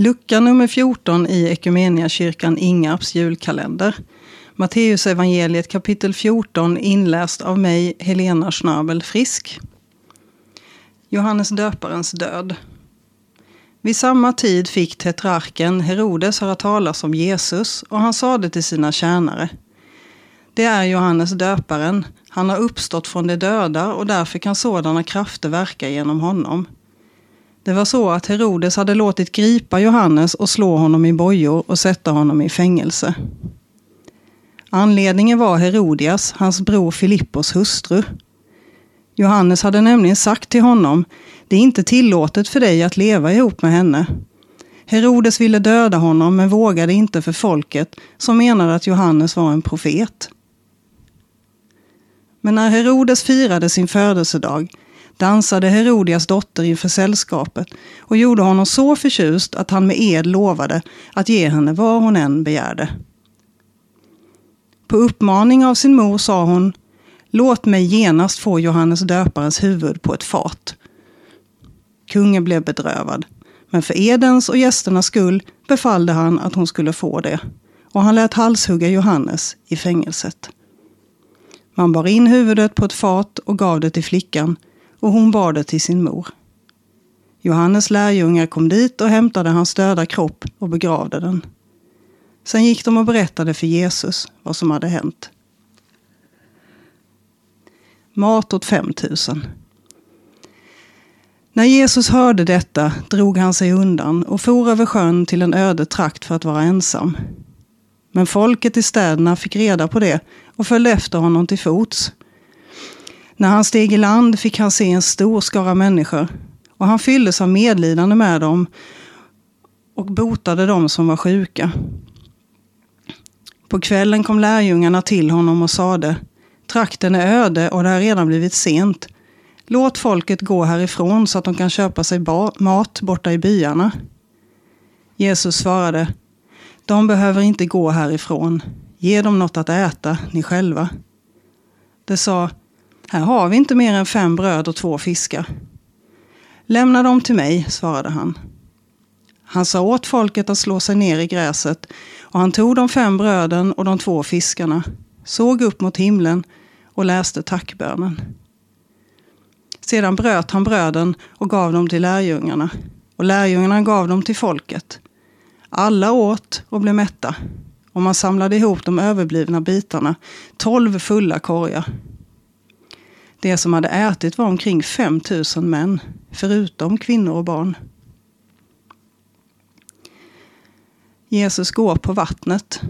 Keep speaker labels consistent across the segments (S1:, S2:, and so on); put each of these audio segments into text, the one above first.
S1: Lucka nummer 14 i Ekumeniakyrkan Ingarps julkalender. Matteus evangeliet kapitel 14 inläst av mig, Helena Schnabel Frisk. Johannes döparens död. Vid samma tid fick tetrarken Herodes höra talas om Jesus och han sade till sina tjänare. Det är Johannes döparen, han har uppstått från de döda och därför kan sådana krafter verka genom honom. Det var så att Herodes hade låtit gripa Johannes och slå honom i bojor och sätta honom i fängelse. Anledningen var Herodias, hans bror Filippos hustru. Johannes hade nämligen sagt till honom, det är inte tillåtet för dig att leva ihop med henne. Herodes ville döda honom men vågade inte för folket som menade att Johannes var en profet. Men när Herodes firade sin födelsedag dansade Herodias dotter inför sällskapet och gjorde honom så förtjust att han med ed lovade att ge henne vad hon än begärde. På uppmaning av sin mor sa hon Låt mig genast få Johannes döparens huvud på ett fat. Kungen blev bedrövad, men för edens och gästernas skull befallde han att hon skulle få det, och han lät halshugga Johannes i fängelset. Man bar in huvudet på ett fat och gav det till flickan, och hon bar det till sin mor. Johannes lärjungar kom dit och hämtade hans döda kropp och begravde den. Sen gick de och berättade för Jesus vad som hade hänt. Mat åt 5000. När Jesus hörde detta drog han sig undan och for över sjön till en öde trakt för att vara ensam. Men folket i städerna fick reda på det och följde efter honom till fots. När han steg i land fick han se en stor skara människor och han fylldes av medlidande med dem och botade dem som var sjuka. På kvällen kom lärjungarna till honom och sade Trakten är öde och det har redan blivit sent. Låt folket gå härifrån så att de kan köpa sig mat borta i byarna. Jesus svarade De behöver inte gå härifrån. Ge dem något att äta, ni själva. Det sa här har vi inte mer än fem bröd och två fiskar. Lämna dem till mig, svarade han. Han sa åt folket att slå sig ner i gräset och han tog de fem bröden och de två fiskarna, såg upp mot himlen och läste tackbönen. Sedan bröt han bröden och gav dem till lärjungarna och lärjungarna gav dem till folket. Alla åt och blev mätta och man samlade ihop de överblivna bitarna, tolv fulla korgar. Det som hade ätit var omkring 5 000 män, förutom kvinnor och barn. Jesus går på vattnet.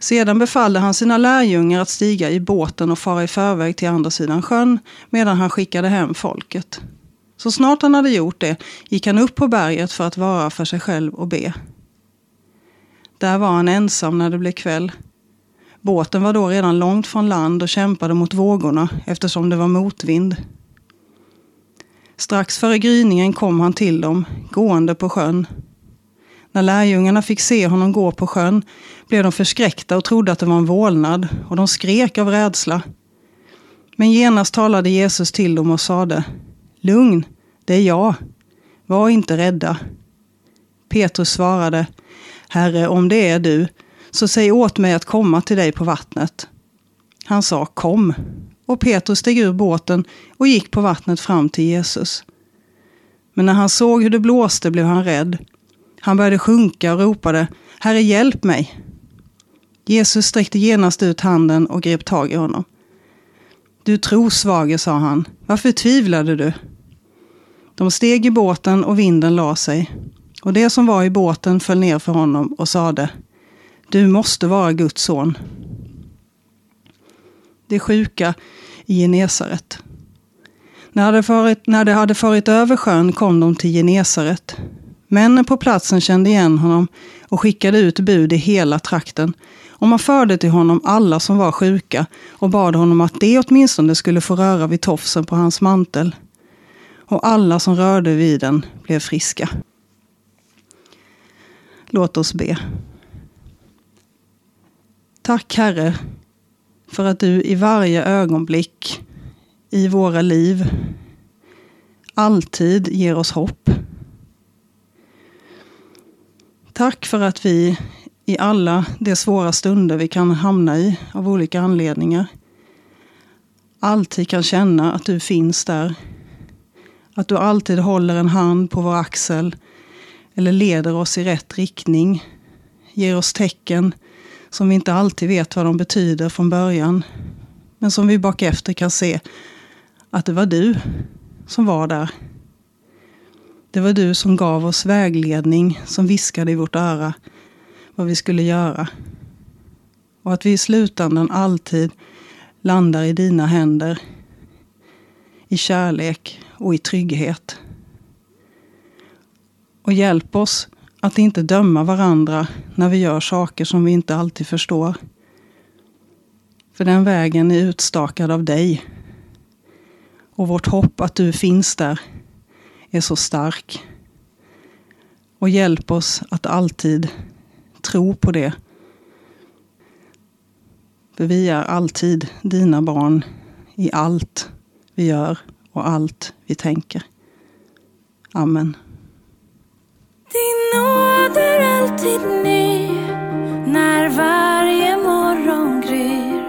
S1: Sedan befallde han sina lärjungar att stiga i båten och fara i förväg till andra sidan sjön medan han skickade hem folket. Så snart han hade gjort det gick han upp på berget för att vara för sig själv och be. Där var han ensam när det blev kväll. Båten var då redan långt från land och kämpade mot vågorna eftersom det var motvind. Strax före gryningen kom han till dem, gående på sjön. När lärjungarna fick se honom gå på sjön blev de förskräckta och trodde att det var en vålnad och de skrek av rädsla. Men genast talade Jesus till dem och sade Lugn, det är jag. Var inte rädda. Petrus svarade Herre, om det är du, så säg åt mig att komma till dig på vattnet. Han sa kom, och Petrus steg ur båten och gick på vattnet fram till Jesus. Men när han såg hur det blåste blev han rädd han började sjunka och ropade Herre, hjälp mig! Jesus sträckte genast ut handen och grep tag i honom. Du trosvage, sa han, varför tvivlade du? De steg i båten och vinden la sig. Och det som var i båten föll ner för honom och sade du måste vara Guds son. De sjuka i Genesaret. När de hade farit över sjön kom de till Genesaret. Männen på platsen kände igen honom och skickade ut bud i hela trakten. Och man förde till honom alla som var sjuka och bad honom att de åtminstone skulle få röra vid tofsen på hans mantel. Och alla som rörde vid den blev friska. Låt oss be. Tack Herre för att du i varje ögonblick i våra liv alltid ger oss hopp. Tack för att vi i alla de svåra stunder vi kan hamna i av olika anledningar alltid kan känna att du finns där. Att du alltid håller en hand på vår axel eller leder oss i rätt riktning. Ger oss tecken som vi inte alltid vet vad de betyder från början. Men som vi bak efter kan se att det var du som var där. Det var du som gav oss vägledning, som viskade i vårt öra vad vi skulle göra. Och att vi i slutändan alltid landar i dina händer. I kärlek och i trygghet. Och hjälp oss att inte döma varandra när vi gör saker som vi inte alltid förstår. För den vägen är utstakad av dig. Och vårt hopp att du finns där är så stark. Och hjälp oss att alltid tro på det. För vi är alltid dina barn i allt vi gör och allt vi tänker. Amen.
S2: Alltid ny när varje morgon gryr.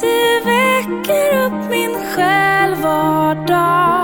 S2: Du väcker upp min själ var dag.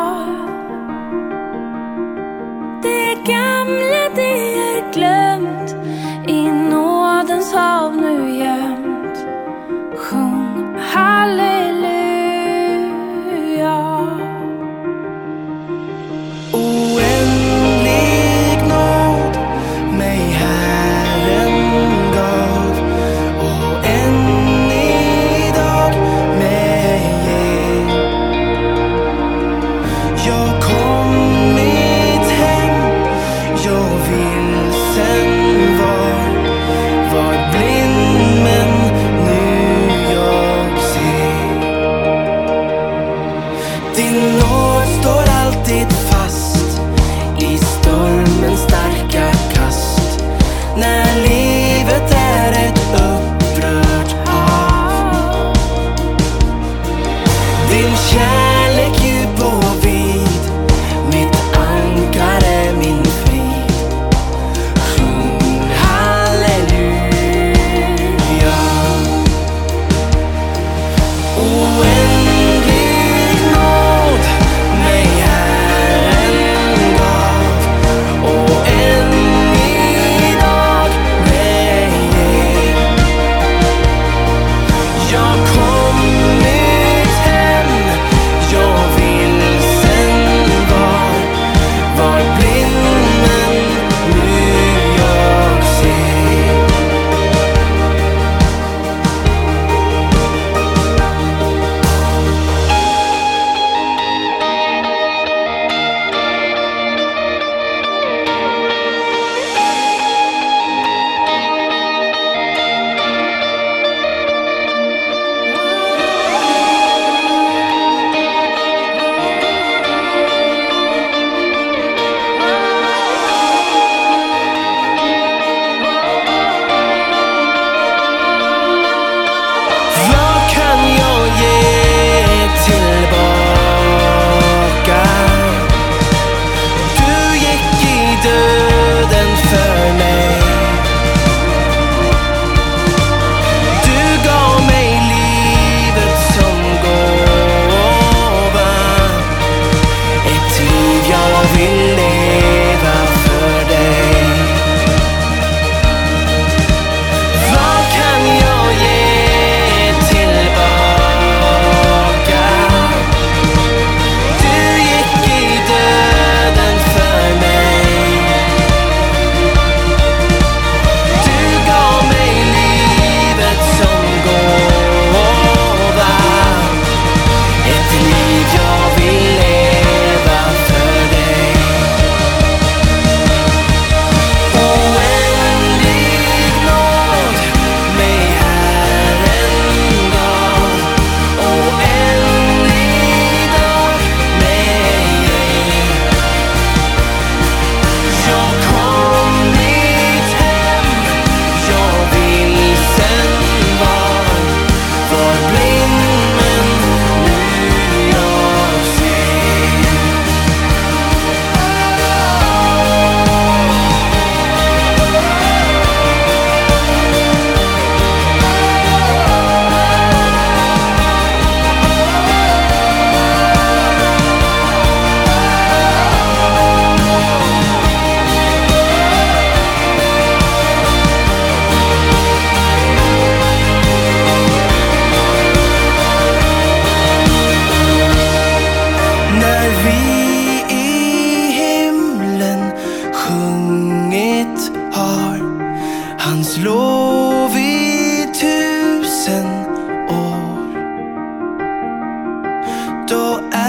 S3: Då är